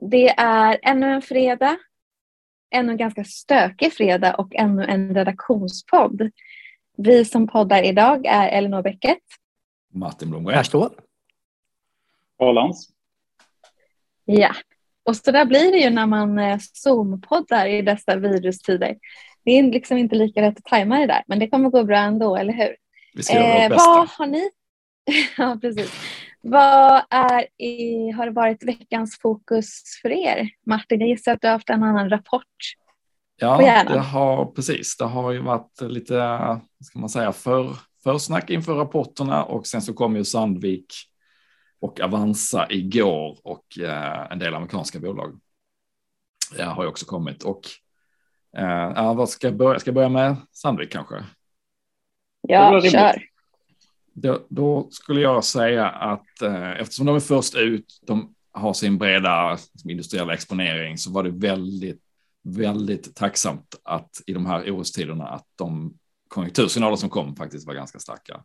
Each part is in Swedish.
Det är ännu en fredag, ännu en ganska stökig fredag och ännu en redaktionspodd. Vi som poddar idag är Elinor Bäcket. Martin Blomgren. Här står. Ålands. Ja, och så där blir det ju när man eh, Zoom-poddar i dessa virustider. Det är liksom inte lika lätt att tajma det där, men det kommer gå bra ändå, eller hur? Vi ska göra vårt eh, bästa. Vad har ni? ja, precis. Vad är i, har det varit veckans fokus för er? Martin, jag gissar att du har haft en annan rapport Ja, det har precis. Det har ju varit lite, ska man säga, för, försnack inför rapporterna och sen så kom ju Sandvik och Avanza igår och eh, en del amerikanska bolag ja, har ju också kommit. Och eh, vad ska jag börja? Ska jag börja med Sandvik kanske? Ja, kör. Då, då, skulle jag säga att eh, eftersom de är först ut, de har sin breda liksom, industriella exponering, så var det väldigt, väldigt tacksamt att i de här orostiderna att de konjunktursignaler som kom faktiskt var ganska starka.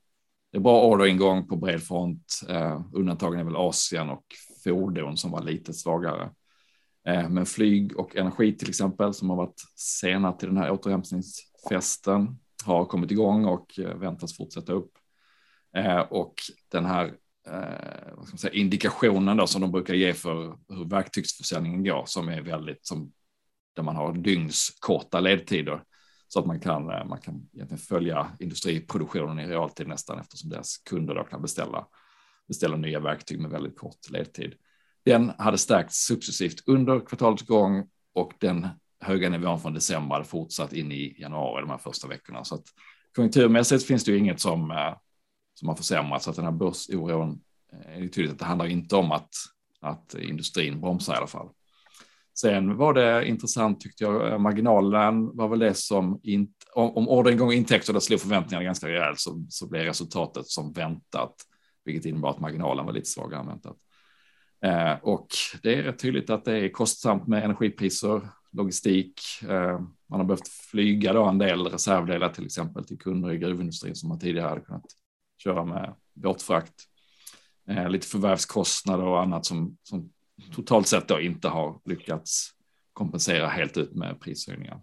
Det är bra orderingång på bred front. Eh, undantagen är väl Asien och fordon som var lite svagare. Eh, men flyg och energi till exempel som har varit sena till den här återhämtningsfesten har kommit igång och eh, väntas fortsätta upp. Eh, och den här eh, vad ska man säga, indikationen då, som de brukar ge för hur verktygsförsäljningen går som är väldigt som där man har dygnskorta ledtider så att man kan, eh, man kan egentligen följa industriproduktionen i realtid nästan eftersom deras kunder då kan beställa, beställa nya verktyg med väldigt kort ledtid. Den hade stärkts successivt under kvartalets gång och den höga nivån från december hade fortsatt in i januari de här första veckorna. Så att konjunkturmässigt finns det ju inget som, eh, som har försämrats. Så alltså att den här börsoron eh, är tydligt att det handlar inte om att, att industrin bromsar i alla fall. Sen var det intressant tyckte jag, eh, marginalen var väl det som in, om, om orderingång och intäkter slog förväntningarna ganska rejält så, så blev resultatet som väntat, vilket innebar att marginalen var lite svagare än väntat. Eh, och det är rätt tydligt att det är kostsamt med energipriser, logistik, eh, man har behövt flyga då en del reservdelar till exempel till kunder i gruvindustrin som man tidigare hade kunnat köra med båtfrakt. Eh, lite förvärvskostnader och annat som, som totalt sett då inte har lyckats kompensera helt ut med prishöjningar.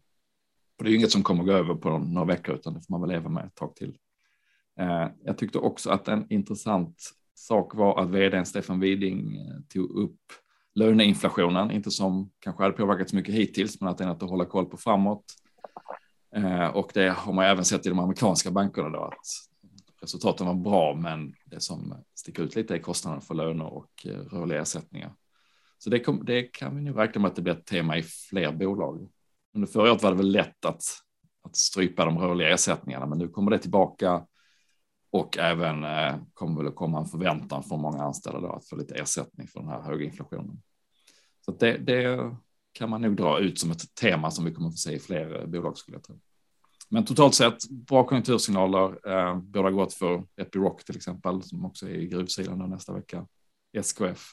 Och det är ju inget som kommer gå över på några veckor utan det får man väl leva med ett tag till. Eh, jag tyckte också att en intressant sak var att vdn Stefan Widing eh, tog upp löneinflationen, inte som kanske hade påverkat så mycket hittills, men att det är något att hålla koll på framåt. Eh, och det har man även sett i de amerikanska bankerna då, att resultaten var bra, men det som sticker ut lite är kostnaden för löner och eh, rörliga ersättningar. Så det, kom, det kan vi nog räkna med att det blir ett tema i fler bolag. Under förra året var det väl lätt att, att strypa de rörliga ersättningarna, men nu kommer det tillbaka och även eh, kommer väl att komma en förväntan från många anställda då, att få lite ersättning för den här höga inflationen. Så det, det, kan man nog dra ut som ett tema som vi kommer att få se i fler eh, bolag skulle jag tro. Men totalt sett bra konjunktursignaler, eh, båda gott för Epiroc till exempel, som också är i gruvsidan nästa vecka, SKF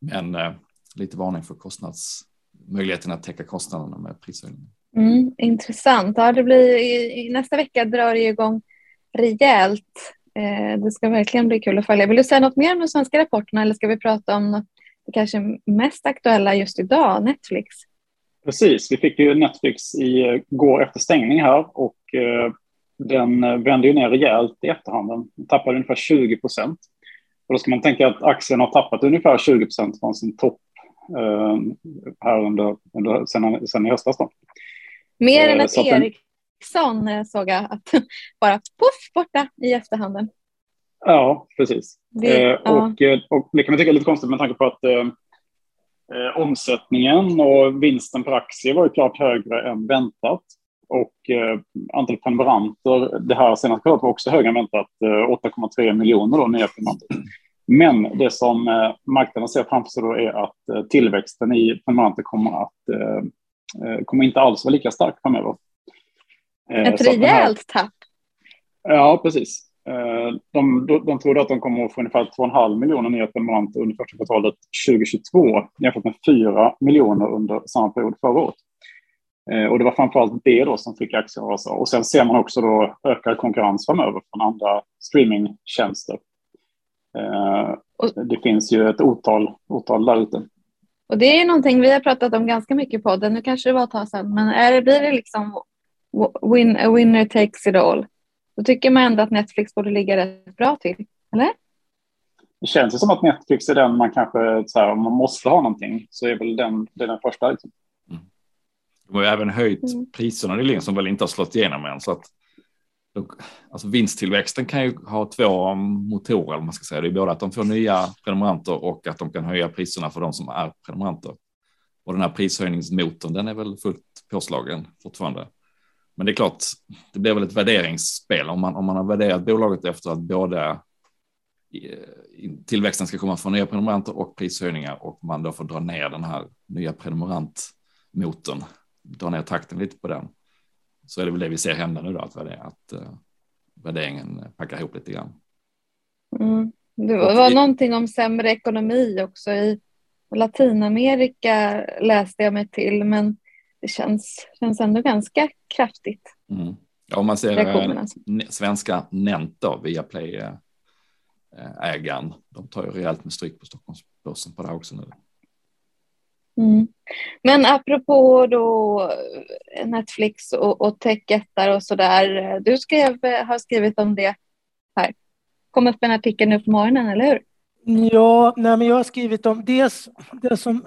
men eh, lite varning för kostnadsmöjligheten att täcka kostnaderna med prishöjningen. Mm, intressant. Ja, det blir, i, i, nästa vecka drar det igång rejält. Eh, det ska verkligen bli kul att följa. Vill du säga något mer om de svenska rapporterna eller ska vi prata om något det kanske mest aktuella just idag, Netflix? Precis, vi fick ju Netflix i går efter stängning här och eh, den vände ju ner rejält i efterhand. Den tappade ungefär 20 procent. Och då ska man tänka att aktien har tappat ungefär 20 procent från sin topp eh, här under, under sen, sen i höstas. Då. Mer än att eh, Ericsson den... såg jag att bara poff borta i efterhanden. Ja, precis. Det, eh, ja. Och, eh, och det kan man tycka är lite konstigt med tanke på att eh, omsättningen och vinsten per aktie var ju klart högre än väntat. Och eh, antalet prenumeranter det här senaste kvartalet var också högre än väntat, eh, 8,3 miljoner då, nya prenumeranter. Men det som eh, marknaden ser framför sig då är att eh, tillväxten i prenumeranter kommer att eh, eh, kommer inte alls vara lika stark framöver. Ett rejält tapp. Ja, precis. De, de, de tror att de kommer att få ungefär 2,5 miljoner nya prenumeranter under första kvartalet 2022 jämfört med 4 miljoner under samma period förra året. Eh, och det var framförallt det då som fick aktien att rasa. Och sen ser man också då ökad konkurrens framöver från andra streamingtjänster. Eh, det finns ju ett otal, otal där ute. Och det är någonting vi har pratat om ganska mycket på podden. Nu kanske det var ett tag sedan, men är det, blir det liksom win, a winner takes it all, då tycker man ändå att Netflix borde ligga rätt bra till, eller? Det känns ju som att Netflix är den man kanske, så här, om man måste ha någonting, så är väl den, det är den första. Liksom. Mm. De har ju även höjt mm. priserna nyligen som väl inte har slått igenom än. Så att, alltså vinsttillväxten kan ju ha två motorer, man ska säga. Det är både att de får nya prenumeranter och att de kan höja priserna för de som är prenumeranter. Och den här prishöjningsmotorn, den är väl fullt påslagen fortfarande. Men det är klart, det blir väl ett värderingsspel om man, om man har värderat bolaget efter att både tillväxten ska komma från nya prenumeranter och prishöjningar och man då får dra ner den här nya prenumerantmotorn, dra ner takten lite på den. Så är det väl det vi ser hända nu då, att, att uh, värderingen packar ihop lite grann. Mm. Det var, var någonting om sämre ekonomi också i Latinamerika läste jag mig till, men det känns, känns ändå ganska kraftigt. Mm. Ja, om man ser äh, svenska Nent då, via Play äh, ägaren, de tar ju rejält med stryk på Stockholmsbörsen på det här också nu. Mm. Men apropå då Netflix och, och techjättar och så där. Du skrev, har skrivit om det här. Kom upp en artikel nu på morgonen, eller hur? Ja, nej, men jag har skrivit om dels det som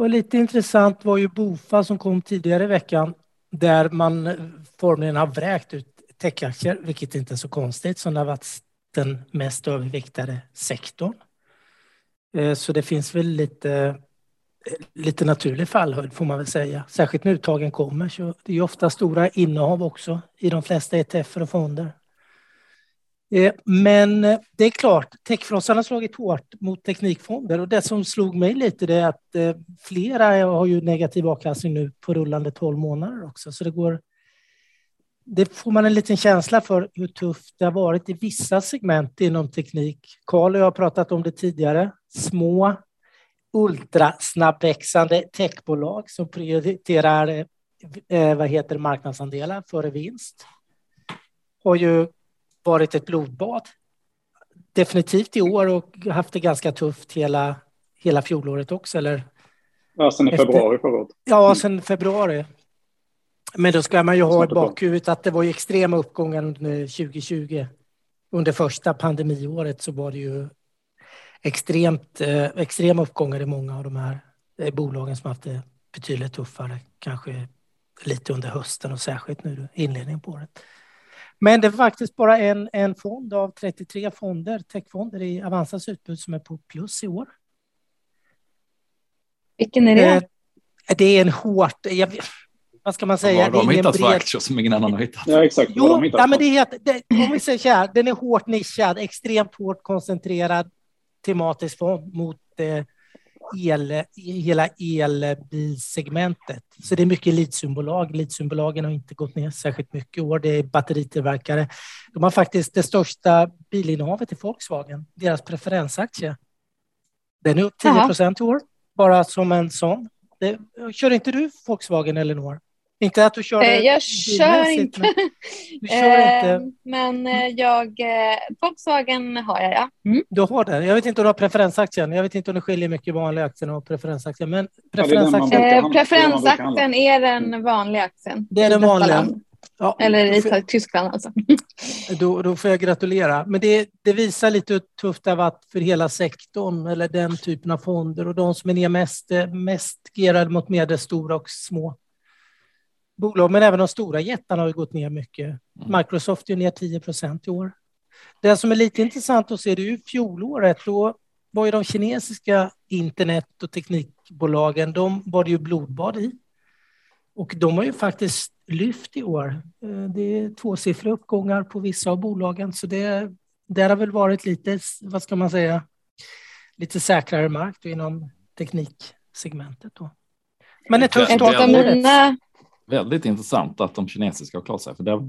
var lite intressant var ju Bofa som kom tidigare i veckan där man formligen har vräkt ut techaktier, vilket inte är så konstigt som det har varit den mest överviktade sektorn. Eh, så det finns väl lite, eh, lite naturlig fallhöjd får man väl säga, särskilt när uttagen kommer. Så det är ofta stora innehav också i de flesta ETF och fonder. Eh, men eh, det är klart, techfrossan har slagit hårt mot teknikfonder och det som slog mig lite är att eh, flera har ju negativ avkastning nu på rullande 12 månader också. Så det går. Det får man en liten känsla för hur tufft det har varit i vissa segment inom teknik. Karl och jag har pratat om det tidigare. Små ultrasnabbväxande techbolag som prioriterar vad heter marknadsandelar före vinst har ju varit ett blodbad. Definitivt i år och haft det ganska tufft hela, hela fjolåret också. Eller ja, sen i februari förra året. Ja, sen februari. Men då ska man ju ha i bakhuvudet att det var ju extrema uppgångar under 2020. Under första pandemiåret så var det ju extremt, eh, extrema uppgångar i många av de här eh, bolagen som haft det betydligt tuffare, kanske lite under hösten och särskilt nu inledningen på året. Men det är faktiskt bara en, en fond av 33 fonder, techfonder i Avanzas utbud som är på plus i år. Vilken är det? Eh, det är en hårt... Jag, vad ska man säga? Vad har de hittat bred... för aktier som ingen annan har hittat? Ja, exakt. Jo, ja, men det är, det, om vi säger så här, den är hårt nischad, extremt hårt koncentrerad tematisk fond mot eh, el, hela elbilsegmentet. Så det är mycket litiumbolag. Litiumbolagen har inte gått ner särskilt mycket i år. Det är batteritillverkare. De har faktiskt det största bilinnehavet i Volkswagen, deras preferensaktie. Den är upp 10 procent i år, bara som en sån. Det, kör inte du Volkswagen, Elinor? Inte att du kör eh, Jag kör inte. Men, du kör inte. Eh, men eh, jag, Volkswagen har jag, ja. Mm. Du har det. Jag vet inte om du har preferensaktien. Jag vet inte om det skiljer mycket vanliga aktien och preferensaktien. Men preferensaktien. Eh, preferensaktien är den vanliga aktien. Det är den vanliga. Ja, Eller i jag, Tyskland alltså. Då, då får jag gratulera. Men det, det, visar lite hur tufft det har varit för hela sektorn eller den typen av fonder och de som är mest, mest gerade mot medelstora och små bolag, men även de stora jättarna har gått ner mycket. Mm. Microsoft är ner 10 procent i år. Det som är lite intressant att se det är ju fjolåret. Då var ju de kinesiska internet och teknikbolagen, de var det ju blodbad i. Och de har ju faktiskt lyft i år. Eh, det är tvåsiffriga uppgångar på vissa av bolagen, så det där har väl varit lite, vad ska man säga, lite säkrare mark inom tekniksegmentet. Då. Men ett tufft start på året väldigt intressant att de kinesiska har klarat sig. För där,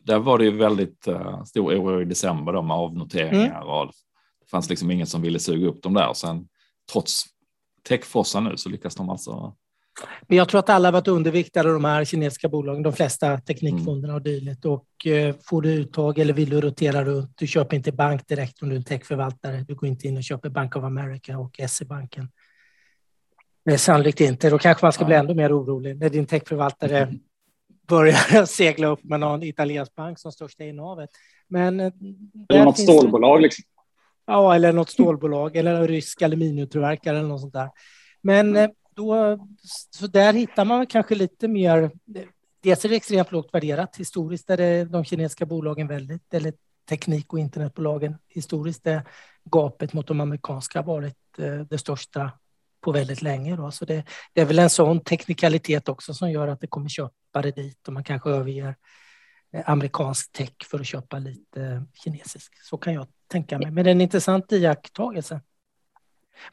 där var det ju väldigt uh, stor oro i december då med avnoteringar mm. och det fanns liksom ingen som ville suga upp dem där. Sen trots techfossan nu så lyckas de alltså. Men jag tror att alla varit underviktade de här kinesiska bolagen, de flesta teknikfonderna och dylikt. Och uh, får du uttag eller vill du rotera runt, du köper inte bank direkt om du är en techförvaltare. Du går inte in och köper Bank of America och SE-banken Nej, sannolikt inte. Då kanske man ska bli ännu mer orolig när din techförvaltare börjar segla upp med någon italiensk bank som största innehavet. Men eh, eller något stålbolag. Liksom. Ja, eller något stålbolag eller en rysk aluminiumtillverkare eller något sånt där. Men eh, då, så där hittar man kanske lite mer. Dels är det extremt lågt värderat. Historiskt är det de kinesiska bolagen väldigt, eller teknik och internetbolagen. Historiskt är gapet mot de amerikanska varit eh, det största på väldigt länge. Då. Så det, det, är väl en sån teknikalitet också som gör att det kommer köpare dit och man kanske överger eh, amerikansk tech för att köpa lite kinesisk. Så kan jag tänka mig. Men det är en intressant iakttagelse.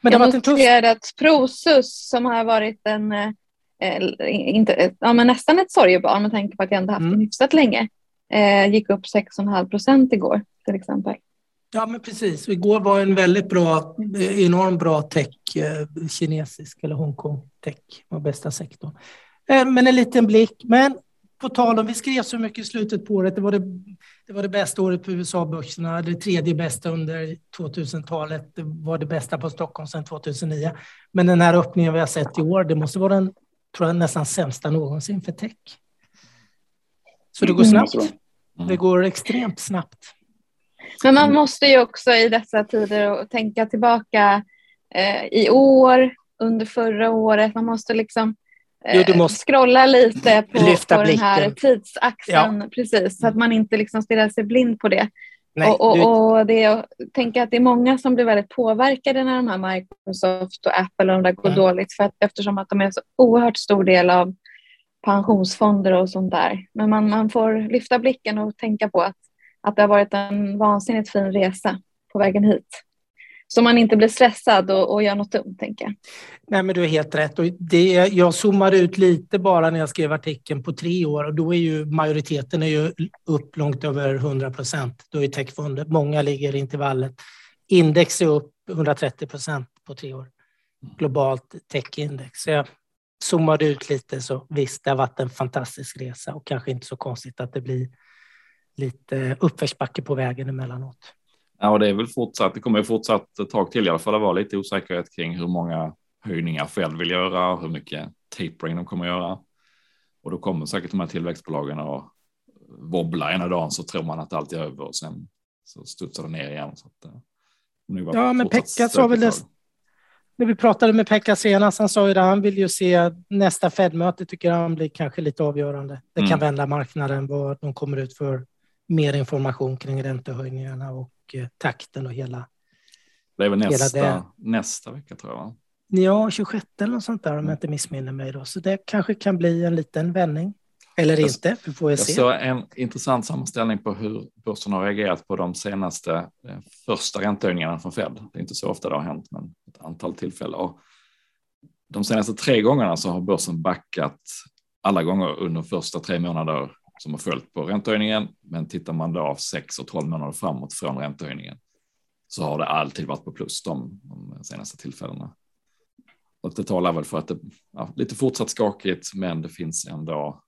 Men jag har noterat att Prosus som har varit en, eh, inte, ja, men nästan ett sorgebarn med tanke på att jag ändå haft mm. den hyfsat länge, eh, gick upp 6,5 procent igår till exempel. Ja, men precis. Igår var en väldigt bra, enormt bra tech, eh, kinesisk eller Hongkong tech var bästa sektorn. Eh, men en liten blick. Men på tal om, vi skrev så mycket i slutet på året, det var det, det, var det bästa året på USA-börserna, det tredje bästa under 2000-talet, det var det bästa på Stockholm sedan 2009. Men den här öppningen vi har sett i år, det måste vara den tror jag, nästan sämsta någonsin för tech. Så det går mm. snabbt. Det går extremt snabbt. Men man måste ju också i dessa tider tänka tillbaka eh, i år, under förra året. Man måste liksom eh, jo, måste scrolla lite på, på den här tidsaxeln, ja. precis, så att man inte liksom stirrar sig blind på det. Nej, och, och, du... och det, jag tänker att det är många som blir väldigt påverkade när de här Microsoft och Apple och de där går mm. dåligt för att, eftersom att de är en så oerhört stor del av pensionsfonder och sånt där. Men man, man får lyfta blicken och tänka på att att det har varit en vansinnigt fin resa på vägen hit. Så man inte blir stressad och, och gör något dumt, tänker jag. Nej, men du har helt rätt. Och det, jag zoomade ut lite bara när jag skrev artikeln på tre år och då är ju majoriteten är ju upp långt över 100 procent. Då är techfonder, många ligger i intervallet. Index är upp 130 procent på tre år. Globalt techindex. Så jag zoomade ut lite så visst, det har varit en fantastisk resa och kanske inte så konstigt att det blir lite uppförsbacke på vägen emellanåt. Ja, och det är väl fortsatt. Det kommer ju fortsatt ett tag till i alla fall att vara lite osäkerhet kring hur många höjningar Fed vill göra och hur mycket tapering de kommer göra. Och då kommer säkert de här tillväxtbolagen att wobbla ena dagen så tror man att allt är över och sen så studsar det ner igen. Så att, eh, ja, men Pekka sa väl det. När vi pratade med Pekka senast, han sa ju det, han vill ju se nästa Fed-möte tycker han blir kanske lite avgörande. Det kan mm. vända marknaden vad de kommer ut för mer information kring räntehöjningarna och eh, takten och hela. Det är väl nästa, det. nästa vecka tror jag. Ja, 26 eller något sånt där om jag mm. inte missminner mig. Då. Så det kanske kan bli en liten vändning. Eller jag, inte, vi får jag se. Jag såg en intressant sammanställning på hur börsen har reagerat på de senaste eh, första räntehöjningarna från Fed. Det är inte så ofta det har hänt, men ett antal tillfällen. Och de senaste tre gångerna så har börsen backat alla gånger under första tre månader som har följt på räntehöjningen. Men tittar man då av 6 och 12 månader framåt från räntehöjningen så har det alltid varit på plus de, de senaste tillfällena. Och det talar väl för att det ja, lite fortsatt skakigt, men det finns ändå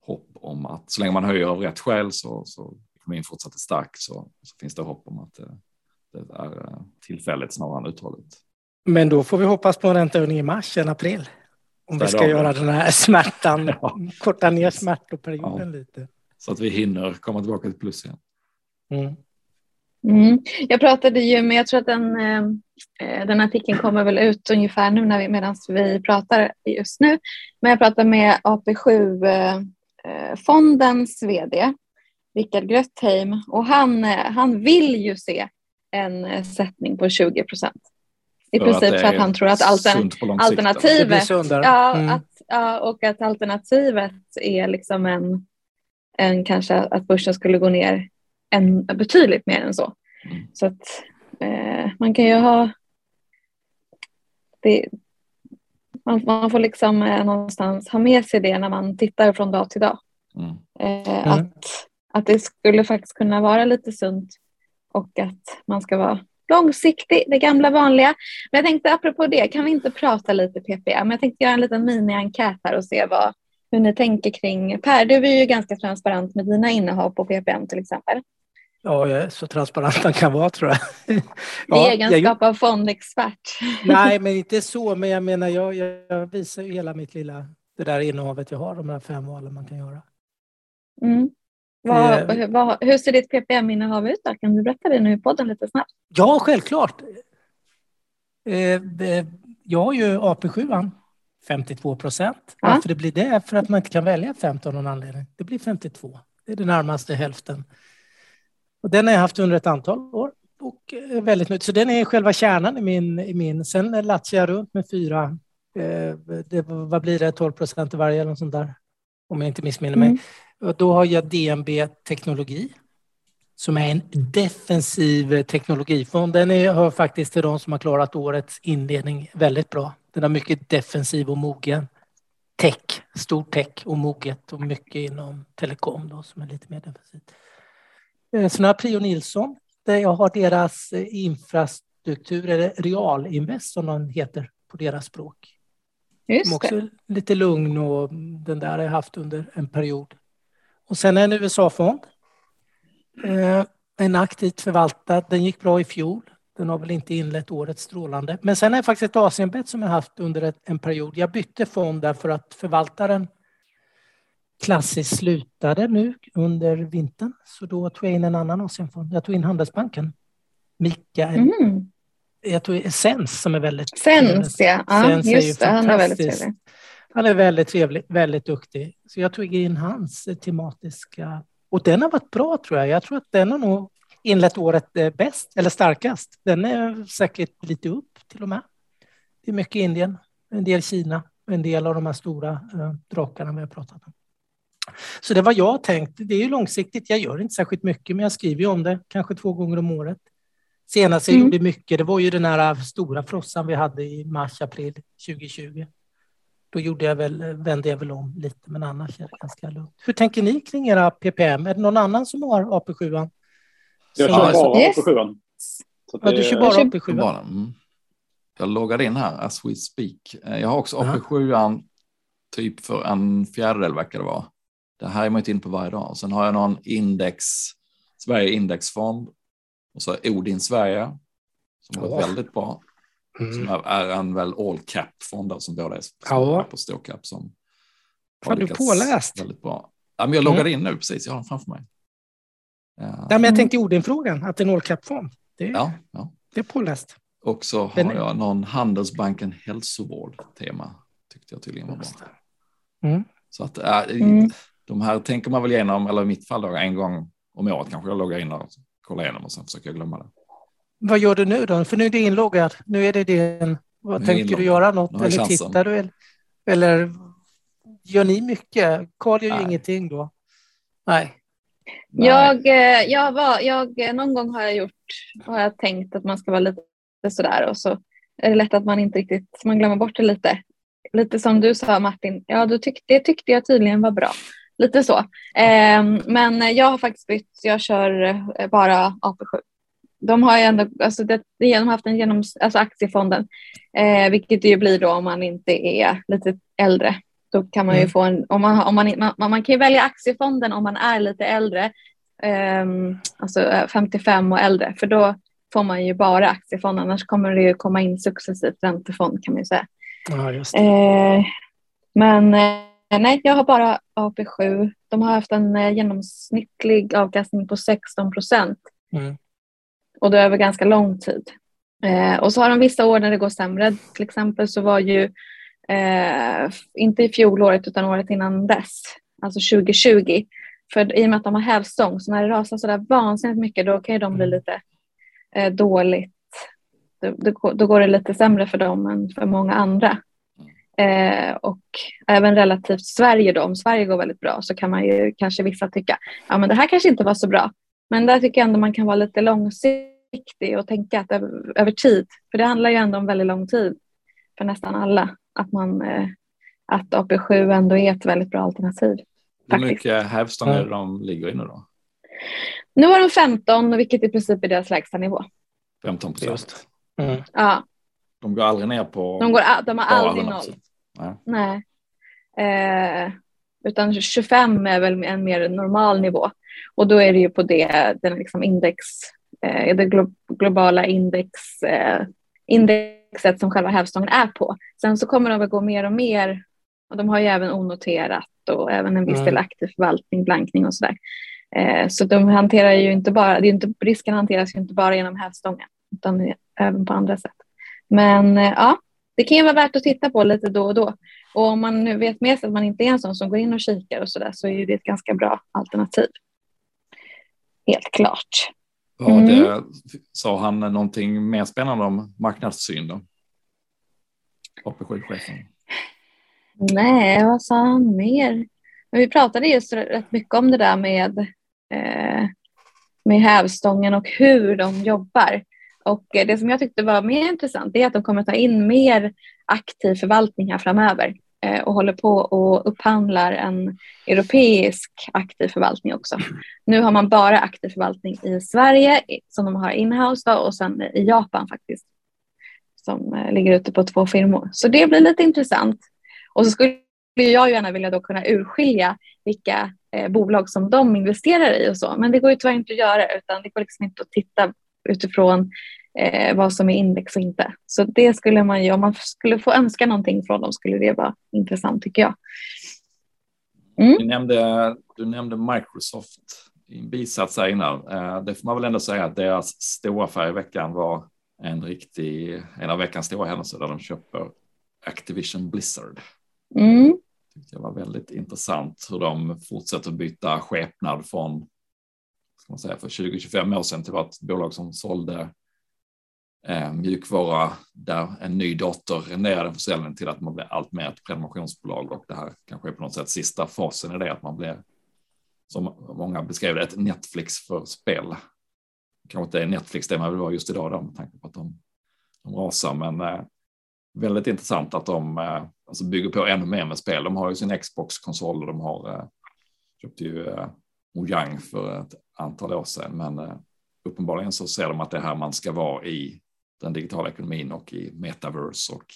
hopp om att så länge man höjer av rätt skäl så, så ekonomin fortsatt är stark så, så finns det hopp om att det, det är tillfälligt snarare än uthålligt. Men då får vi hoppas på en räntehöjning i mars än april. Om vi ska göra den här smärtan, ja. korta ner smärtoperioden ja. lite. Så att vi hinner komma tillbaka till plus igen. Mm. Mm. Jag pratade ju med, jag tror att den, eh, den artikeln kommer väl ut ungefär nu när vi, medan vi pratar just nu. Men jag pratade med AP7-fondens eh, vd, Rickard Grötheim, och han, eh, han vill ju se en sättning på 20 procent. I princip för att han tror att altern alternativet, ja, mm. att, ja, och att alternativet är liksom en, en kanske att börsen skulle gå ner en, betydligt mer än så. Mm. Så att eh, man kan ju ha det, man, man får liksom eh, någonstans ha med sig det när man tittar från dag till dag. Mm. Eh, mm. att, att det skulle faktiskt kunna vara lite sunt och att man ska vara långsiktig, det gamla vanliga. Men jag tänkte apropå det, kan vi inte prata lite PPM? Men jag tänkte göra en liten mini-enkät här och se vad, hur ni tänker kring Per. Du är ju ganska transparent med dina innehav på PPM till exempel. Ja, jag är så transparent man kan vara tror jag. ja, I egenskap jag... av fondexpert. Nej, men inte så. Men jag menar, jag, jag visar ju hela mitt lilla, det där innehavet jag har, de här fem valen man kan göra. Mm. Vad, eh, vad, hur ser ditt PPM-innehav ut då? Kan du berätta det nu i podden lite snabbt? Ja, självklart. Eh, jag har ju AP7, 52 procent. Ja. Varför det blir det? För att man inte kan välja 15 av någon anledning. Det blir 52. Det är det närmaste hälften. Och den har jag haft under ett antal år och väldigt nöjd. Så den är själva kärnan i min. I min. Sen latsar jag runt med fyra, eh, det, vad blir det, 12 procent i varje eller något sånt där, om jag inte missminner mig. Mm. Då har jag DNB Teknologi som är en defensiv teknologifond. Den är, hör faktiskt till de som har klarat årets inledning väldigt bra. Den har mycket defensiv och mogen tech, stor tech och moget och mycket inom telekom då, som är lite mer defensivt. Eh, sen har jag Prio Nilsson där jag har deras eh, infrastruktur, eller Realinvest som den heter på deras språk. Just också det. lite lugn och den där har jag haft under en period. Och sen en USA-fond. Eh, en aktivt förvaltad. Den gick bra i fjol. Den har väl inte inlett året strålande. Men sen är det faktiskt ett Asienbett som jag haft under en period. Jag bytte fond därför att förvaltaren klassiskt slutade nu under vintern. Så då tog jag in en annan Asienfond. Jag tog in Handelsbanken. Mikael. Mm. Jag tog Essens som är väldigt Sens, ja. ja just det. Han är väldigt trevlig. Han är väldigt trevlig, väldigt duktig. Så jag tog in hans tematiska... Och den har varit bra tror jag. Jag tror att den har nog inlett året eh, bäst, eller starkast. Den är säkert lite upp till och med. Det är mycket Indien, en del Kina, en del av de här stora eh, drakarna vi har pratat om. Så det var jag tänkt. Det är ju långsiktigt. Jag gör inte särskilt mycket, men jag skriver ju om det kanske två gånger om året. Senast jag mm. gjorde mycket, det var ju den här stora frossan vi hade i mars, april 2020. Då gjorde jag väl, vände jag väl om lite, men annars är det ganska lugnt. Hur tänker ni kring era PPM? Är det någon annan som har AP7? Jag kör bara yes. AP7. Ja, du kör bara AP7. Mm. Jag loggade in här as we speak. Jag har också AP7 typ för en fjärdedel verkar det vara. Det här är man inte in på varje dag. Sen har jag någon index, Sverige indexfond och så Odin Sverige som var väldigt bra. Mm. Som är en väl all cap fond som båda är ja. på stå cap som har du påläst. Väldigt bra. Ja, men jag loggade mm. in nu precis, jag har den framför mig. Ja. men jag tänkte Odin-frågan, att det är en all cap fond. Det, ja, ja. det är påläst. Och så har men... jag någon Handelsbanken hälsovård tema. Tyckte jag tydligen var bra. Mm. Så att äh, mm de här tänker man väl igenom, eller i mitt fall då, en gång om året kanske jag loggar in och kollar igenom och sen försöker jag glömma det. Vad gör du nu då? För nu är du inloggad. Nu är det din. Vad tänker du göra något? Eller chansen. tittar du? Eller gör ni mycket? Karl gör ju ingenting då. Nej. Nej. Jag, eh, jag var, jag, någon gång har jag gjort, har jag tänkt att man ska vara lite sådär och så är det lätt att man inte riktigt, man glömmer bort det lite. Lite som du sa Martin, ja du tyck, det tyckte jag tydligen var bra. Lite så. Eh, men jag har faktiskt bytt, jag kör eh, bara AP7. De har ju ändå, alltså det, de har haft en genom, alltså aktiefonden, eh, vilket det ju blir då om man inte är lite äldre. Då kan man ju mm. få en, om man, om man, man, man kan ju välja aktiefonden om man är lite äldre, eh, alltså 55 och äldre, för då får man ju bara aktiefonden, annars kommer det ju komma in successivt räntefond kan man ju säga. Ja, just eh, men eh, Nej, jag har bara AP7. De har haft en eh, genomsnittlig avkastning på 16 procent. Mm. Och det är över ganska lång tid. Eh, och så har de vissa år när det går sämre. Till exempel så var ju, eh, inte i fjolåret utan året innan dess, alltså 2020. För i och med att de har hävstång, så när det rasar så där vansinnigt mycket då kan ju de bli mm. lite eh, dåligt. Då, då, då, går det lite sämre för dem än för många andra. Eh, och även relativt Sverige då, om Sverige går väldigt bra så kan man ju kanske vissa tycka, ja men det här kanske inte var så bra. Men där tycker jag ändå man kan vara lite långsiktig och tänka att över, över tid, för det handlar ju ändå om väldigt lång tid för nästan alla, att, man, eh, att AP7 ändå är ett väldigt bra alternativ. Hur mycket hävstång är det de ligger i nu då? Nu har de 15, vilket i princip är deras lägsta nivå. 15 procent. Mm. Ja. De går aldrig ner på... De, går, de har aldrig noll. Nej. Nej. Eh, utan 25 är väl en mer normal nivå. Och då är det ju på det, den liksom index, eh, det globala index, eh, indexet som själva hävstången är på. Sen så kommer de väl gå mer och mer, och de har ju även onoterat och även en viss del aktiv förvaltning, blankning och sådär. Eh, så de hanterar ju inte bara, det är inte, risken hanteras ju inte bara genom hävstången utan även på andra sätt. Men eh, ja, det kan ju vara värt att titta på lite då och då. Och om man nu vet med sig att man inte är en sån som går in och kikar och så där så är det ett ganska bra alternativ. Helt klart. Mm. det, sa han någonting mer spännande om marknadssyn då? AP7-chefen. Nej, vad sa han mer? Men vi pratade just rätt mycket om det där med, eh, med hävstången och hur de jobbar. Och eh, det som jag tyckte var mer intressant är att de kommer ta in mer aktiv förvaltning här framöver eh, och håller på och upphandlar en europeisk aktiv förvaltning också. Nu har man bara aktiv förvaltning i Sverige som de har inhouse och sen i Japan faktiskt som eh, ligger ute på två firmor. Så det blir lite intressant. Och så skulle jag gärna vilja då kunna urskilja vilka eh, bolag som de investerar i och så. Men det går ju tyvärr inte att göra utan det går liksom inte att titta utifrån eh, vad som är index och inte. Så det skulle man ju, om man skulle få önska någonting från dem skulle det vara intressant tycker jag. Mm. Du, nämnde, du nämnde Microsoft i en bisats här innan. Eh, det får man väl ändå säga att deras stora affär i veckan var en riktig, en av veckans stora händelser där de köper Activision Blizzard. Mm. Det var väldigt intressant hur de fortsätter byta skepnad från ska man säga, för 20-25 år sedan till att ett bolag som sålde eh, mjukvara där en ny dator den försäljningen till att man blir allt mer ett prenumerationsbolag och det här kanske är på något sätt sista fasen i det att man blir som många beskrev det ett Netflix för spel. Kanske inte är Netflix det man vill vara just idag då, med tanke på att de, de rasar men eh, väldigt intressant att de eh, alltså bygger på ännu mer med spel. De har ju sin Xbox-konsol och de har eh, köpt ju eh, Mojang för ett antal år sedan, men eh, uppenbarligen så ser de att det är här man ska vara i den digitala ekonomin och i metaverse och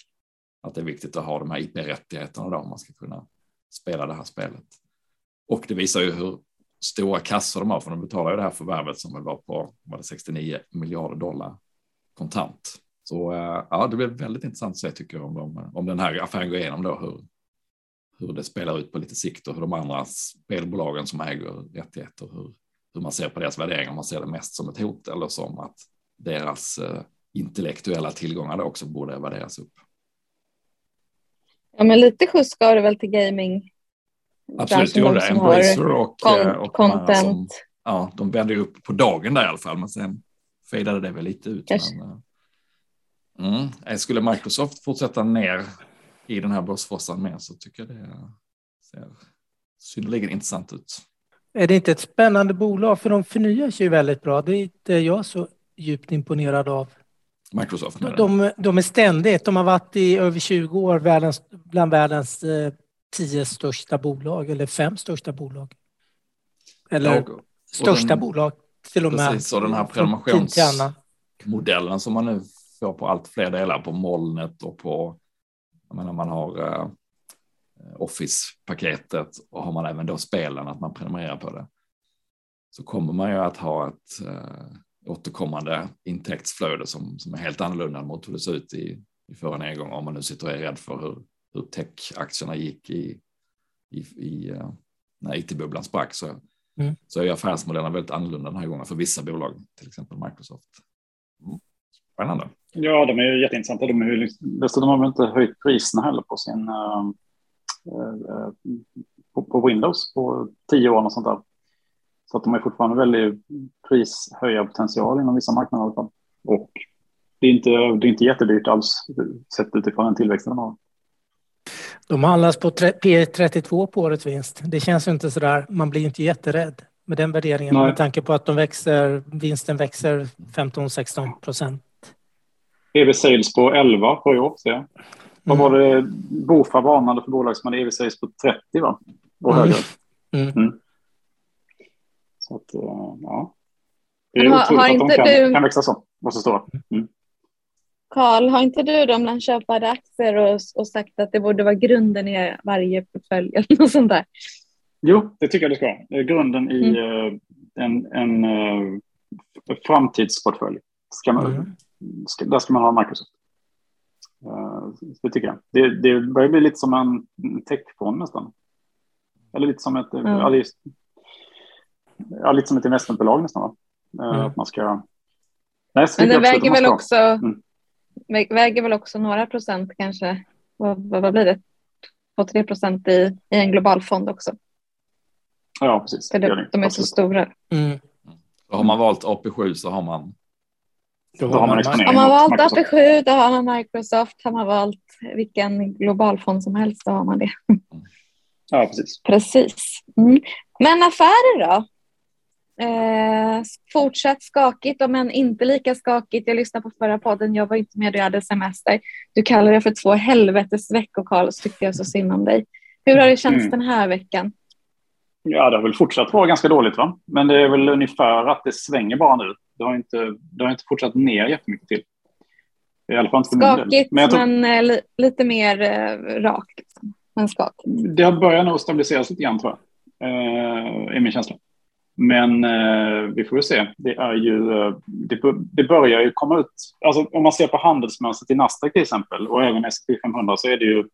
att det är viktigt att ha de här IP-rättigheterna då om man ska kunna spela det här spelet. Och det visar ju hur stora kassor de har, för de betalar ju det här förvärvet som var på var det 69 miljarder dollar kontant. Så eh, ja, det blir väldigt intressant att se tycker jag om, de, om den här affären går igenom då, hur, hur det spelar ut på lite sikt och hur de andra spelbolagen som äger rättigheter, hur, hur man ser på deras värderingar, om man ser det mest som ett hot eller som att deras eh, intellektuella tillgångar också borde värderas upp. Ja, men lite skjuts ska det väl till gaming. Absolut, gjorde det. Embracer och, con och content. Som, ja, de vände upp på dagen där i alla fall, men sen fejdade det väl lite ut. Men, mm, eh, skulle Microsoft fortsätta ner i den här börsfrossan med så tycker jag det ser synnerligen intressant ut. Är det inte ett spännande bolag? För de förnyar sig väldigt bra. Det är inte jag så djupt imponerad av. Microsoft? De, de, de är ständigt, de har varit i över 20 år världens, bland världens eh, tio största bolag eller fem största bolag. Eller och, och största den, bolag till och med. Precis, och den här prenumerationsmodellen som man nu får på allt fler delar på molnet och på, jag menar man har uh, Office-paketet och har man även då spelen att man prenumererar på det. Så kommer man ju att ha ett uh, återkommande intäktsflöde som, som är helt annorlunda mot hur det ser ut i, i förra nedgången om man nu sitter och är rädd för hur, hur tech-aktierna gick i, i, i uh, när it-bubblan sprack så, mm. så är affärsmodellerna väldigt annorlunda den här gången för vissa bolag, till exempel Microsoft. Mm. Spännande. Ja, de är ju jätteintressanta. De, är ju, de har väl inte höjt priserna heller på sin uh, på, på, Windows på tio år och sånt där. Så att de är fortfarande väldigt prishöjarpotential inom vissa marknader i alla fall. Och det är inte, det är inte jättedyrt alls sett utifrån den tillväxten de har. De handlas på P32 på årets vinst. Det känns ju inte så där, man blir inte jätterädd med den värderingen Nej. med tanke på att de växer, vinsten växer 15-16 procent. EV sales på 11 på i år ser jag. Vad var det Bofa varnade för bolag som hade EV sales på 30 va? Och högre. Mm. Så att, eh, ja. Det är har, otroligt har att de kan, du... kan växa så. Måste stå. Mm. Karl, har inte du då bland köpade aktier och, och sagt att det borde vara grunden i varje portfölj eller något sånt där? Jo, det tycker jag det ska vara. Grunden i mm. en, en uh, framtidsportfölj. Ska man, mm. ska, där ska man ha Microsoft. Uh, det tycker jag. Det, det börjar bli lite som en techfond nästan. Eller lite som ett, mm. ja, ja, lite som ett investmentbolag nästan. Uh, Att man ska... Nej, Men det väger väl också mm väger väl också några procent kanske. Vad, vad blir det? 2-3 procent i, i en global fond också. Ja, precis. För det, de är så stora. Mm. har man valt AP7 så har man. Då har man, har man valt AP7 då har man Microsoft. Har man valt vilken global fond som helst då har man det. Ja, precis. Precis. Mm. Men affärer då? Eh, fortsatt skakigt, om än inte lika skakigt. Jag lyssnade på förra podden, jag var inte med, du hade semester. Du kallar det för två helvetes veckor, Karl, så tyckte jag så synd om dig. Hur har det känts mm. den här veckan? Ja, det har väl fortsatt vara ganska dåligt, va? Men det är väl ungefär att det svänger bara nu. Det har inte, det har inte fortsatt ner jättemycket till. I alla fall inte Skakigt, men, tror... men eh, li lite mer eh, rakt. Liksom. Men skakigt. Det har börjat nog stabiliseras lite grann, tror jag. Eh, är min känsla. Men eh, vi får se. Det, är ju, eh, det, det, börjar ju komma ut. Alltså, om man ser på handelsmönstret i Nasdaq till exempel och även S&P 500 så är det ju.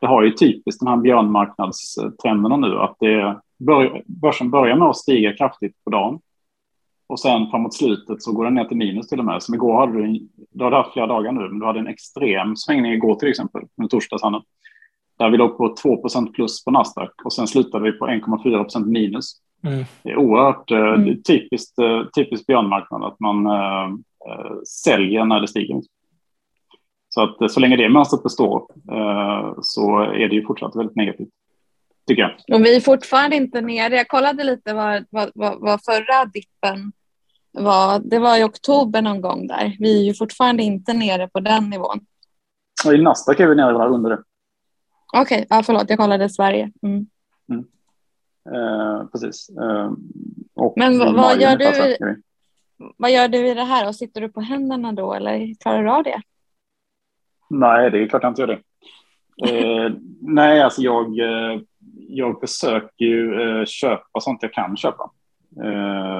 Det har ju typiskt de här björnmarknadstrenderna nu att det bör, börsen börjar med att stiga kraftigt på dagen och sen framåt slutet så går den ner till minus till och med. Som igår hade du, du hade haft flera dagar nu, men du hade en extrem svängning igår till exempel, med torsdagshandeln. Där vi låg på 2% plus på Nasdaq och sen slutade vi på 1,4% minus. Mm. Det är oerhört eh, mm. typiskt, eh, typiskt björnmarknad att man äh, säljer när det stiger. Så att så länge det mönstret består äh, så är det ju fortsatt väldigt negativt. Tycker jag. Och vi är fortfarande inte nere. Jag kollade lite vad, vad, vad, vad förra dippen var. Det var i oktober någon gång där. Vi är ju fortfarande inte nere på den nivån. Och I Nasdaq är vi nere under det. Okej, okay. ja, förlåt, jag kollade Sverige. Mm. Eh, precis. Eh, Men vad, gör du? Vad gör du i det här? Och sitter du på händerna då eller klarar du av det? Nej, det är klart jag inte gör det. Eh, nej, alltså jag, eh, jag försöker ju eh, köpa sånt jag kan köpa.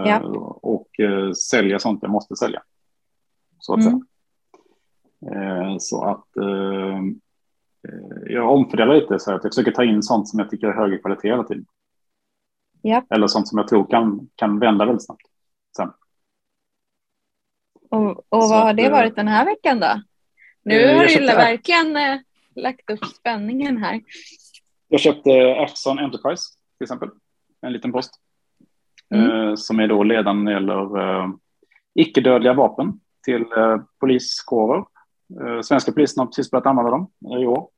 Ja. Och sälja sånt jag måste sälja. Så att mm. säga. så att jag omfördelar lite så att jag försöker ta in sånt som jag tycker är högre kvalitet hela tiden. Yep. Eller sånt som jag tror kan, kan vända väldigt snabbt. Sen. Och, och vad har det eh, varit den här veckan då? Nu eh, har du verkligen äh, lagt upp spänningen här. Jag köpte Axon Enterprise till exempel, en liten post. Mm. Eh, som är då ledande när det gäller eh, icke-dödliga vapen till eh, poliskårer. Eh, svenska polisen har precis börjat använda dem i år.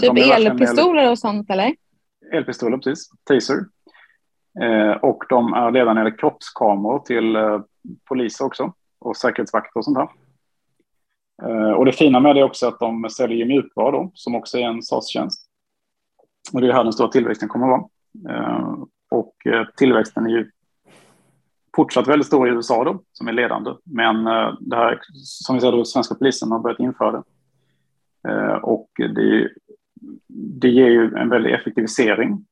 typ elpistoler och sånt eller? Elpistoler, precis. Taser. Eh, och de är ledande när kroppskameror till eh, poliser också och säkerhetsvakter och sånt där. Eh, och det fina med det är också att de säljer mjukvara då, som också är en SAS-tjänst. Och det är här den stora tillväxten kommer att vara. Eh, och tillväxten är ju fortsatt väldigt stor i USA då, som är ledande. Men det här, som vi ser då, svenska polisen har börjat införa det. Och det, det ger ju en väldig effektivisering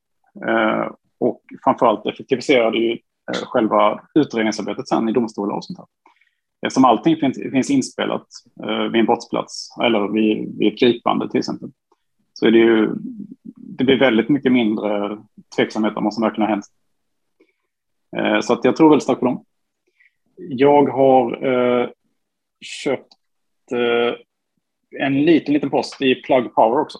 och framförallt effektiviserar det ju eh, själva utredningsarbetet sen i domstolar och sånt här. Eh, Eftersom allting finns, finns inspelat eh, vid en brottsplats eller vid, vid ett gripande till exempel. Så är det ju, det blir väldigt mycket mindre tveksamhet om vad som verkligen har hänt. Eh, så att jag tror väldigt starkt på dem. Jag har eh, köpt eh, en liten, liten post i Plug Power också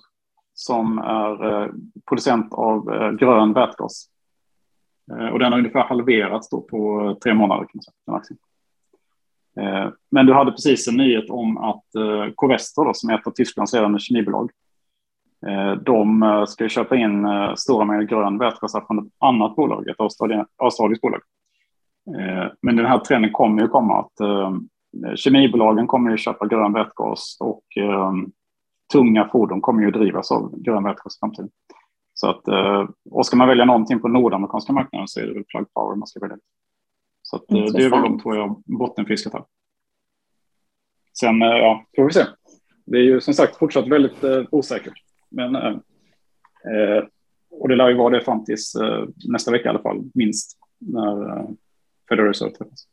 som är eh, producent av eh, grön vätgas. Eh, och den har ungefär halverats då på tre månader. Kan man säga, Men du hade precis en nyhet om att Covestro, då, som är ett av Tysklands ledande kemibolag, de ska köpa in stora mängder grön vätgas från ett annat bolag, ett australiskt bolag. Men den här trenden kommer ju komma att kemibolagen kommer ju köpa grön vätgas och tunga fordon kommer ju drivas av grön vätgas i framtiden. Så att, eh, och ska man välja någonting på nordamerikanska marknaden så är det väl Plug Power man ska välja. Så att, eh, det är väl de två jag bottenfiskat här. sen, ja, får vi se. Det är ju som sagt fortsatt väldigt eh, osäkert. Men, eh, och det lär ju vara det fram tills eh, nästa vecka i alla fall, minst, när eh, Federal Reserve träffas.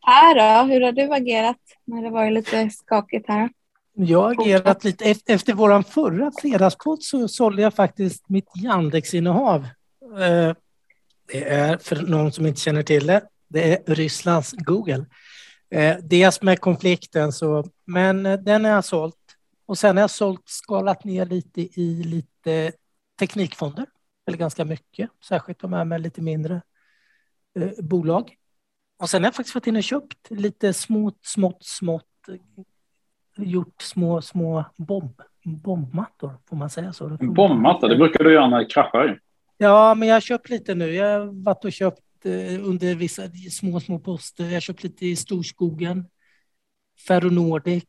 Här då, hur har du agerat när det varit lite skakigt här? Jag har agerat lite. Efter vår förra fredagspodd så sålde jag faktiskt mitt Yandex-innehav. Eh, det är, för någon som inte känner till det, det är Rysslands Google. Eh, dels med konflikten, så, men eh, den har jag sålt. Och sen har jag sålt, skalat ner lite i lite teknikfonder, eller ganska mycket, särskilt de här med lite mindre bolag. Och sen har jag faktiskt varit inne och köpt lite smått, smått, smått, gjort små, små bomb, bombmattor, får man säga så? En bombmatta, det brukar du göra när det kraschar. Ja, men jag har köpt lite nu. Jag har varit och köpt eh, under vissa små, små poster. Jag har köpt lite i Storskogen, Ferronordic,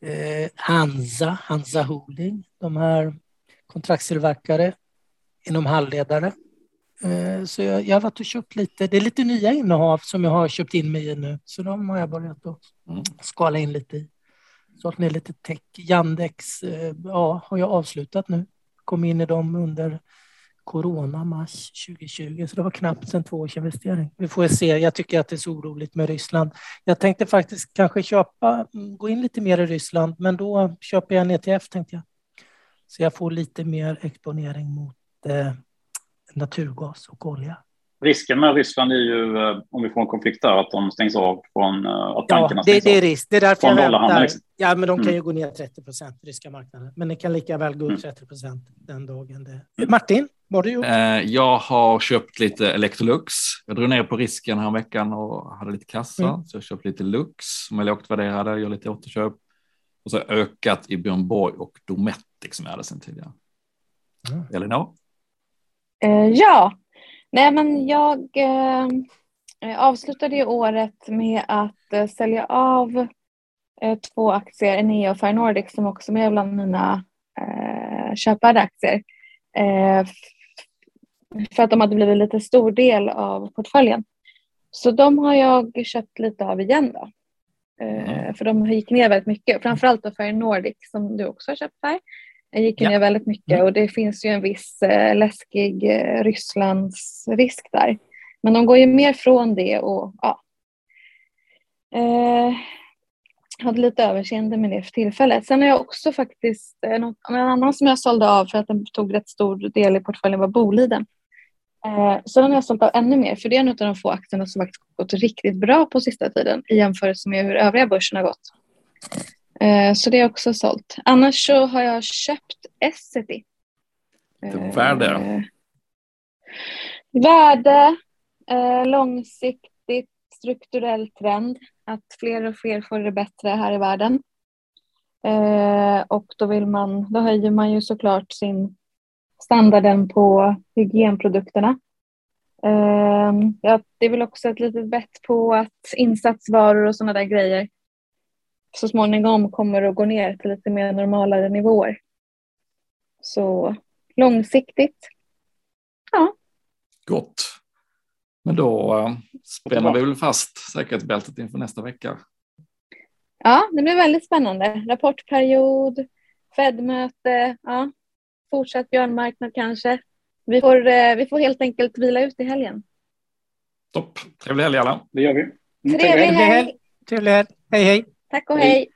eh, Hansa, Hansa Holding, de här kontraktstillverkare inom halvledare. Eh, så jag, jag har varit och köpt lite. Det är lite nya innehav som jag har köpt in mig i nu, så de har jag börjat att mm. skala in lite i. Sålt ner lite tech. Yandex eh, ja, har jag avslutat nu. Kom in i dem under corona, mars 2020, så det var knappt en två års investering. Vi får se. Jag tycker att det är så oroligt med Ryssland. Jag tänkte faktiskt kanske köpa, gå in lite mer i Ryssland, men då köper jag en ETF tänkte jag. Så jag får lite mer exponering mot eh, naturgas och olja. Risken med Ryssland är ju, eh, om vi får en konflikt där, att de stängs av från eh, att tankarna ja, det, det är risk. Det är därför jag väntar. Liksom. Ja, men de kan mm. ju gå ner 30 procent, ryska marknaden. Men det kan lika väl gå upp 30 mm. procent den dagen. Det... Martin, vad har du gjort? Eh, jag har köpt lite Electrolux. Jag drog ner på risken här veckan och hade lite kassa. Mm. Så jag köpte lite Lux som är lågt värderade, gör lite återköp. Och så ökat i Björn Borg och Dometic som jag hade sedan tidigare. Mm. Elinor? Eh, ja, nej men jag eh, avslutade året med att eh, sälja av eh, två aktier, Enea och Fire Nordic som också är bland mina eh, köpade aktier. Eh, för att de hade blivit lite stor del av portföljen. Så de har jag köpt lite av igen då. Mm. För de gick ner väldigt mycket, framförallt då för Nordic som du också har köpt här. Det gick ja. ner väldigt mycket mm. och det finns ju en viss eh, läskig eh, Rysslandsrisk där. Men de går ju mer från det och ja. Eh, hade lite överseende med det för tillfället. Sen har jag också faktiskt, eh, något, en annan som jag sålde av för att den tog rätt stor del i portföljen var Boliden. Eh, så den har jag sålt av ännu mer för det är en av de få aktierna som faktiskt gått riktigt bra på sista tiden i jämförelse med hur övriga börsen har gått. Eh, så det är också sålt. Annars så har jag köpt Essity. Eh, värde? Värde, eh, långsiktigt strukturell trend. Att fler och fler får det bättre här i världen. och då, vill man, då höjer man ju såklart sin standarden på hygienprodukterna. ja, det är väl också ett litet bett på att insatsvaror och sådana där grejer så småningom kommer att gå ner till lite mer normalare nivåer. Så långsiktigt, ja. Gott. Men då äh, spänner vi väl fast säkerhetsbältet inför nästa vecka. Ja, det blir väldigt spännande. Rapportperiod, Fed-möte, ja. fortsatt björnmarknad kanske. Vi får, eh, vi får helt enkelt vila ut i helgen. Topp. Trevlig helg alla. Det gör vi. Trevlig helg. Trevlig helg. Hej hej. Tack och hej. hej.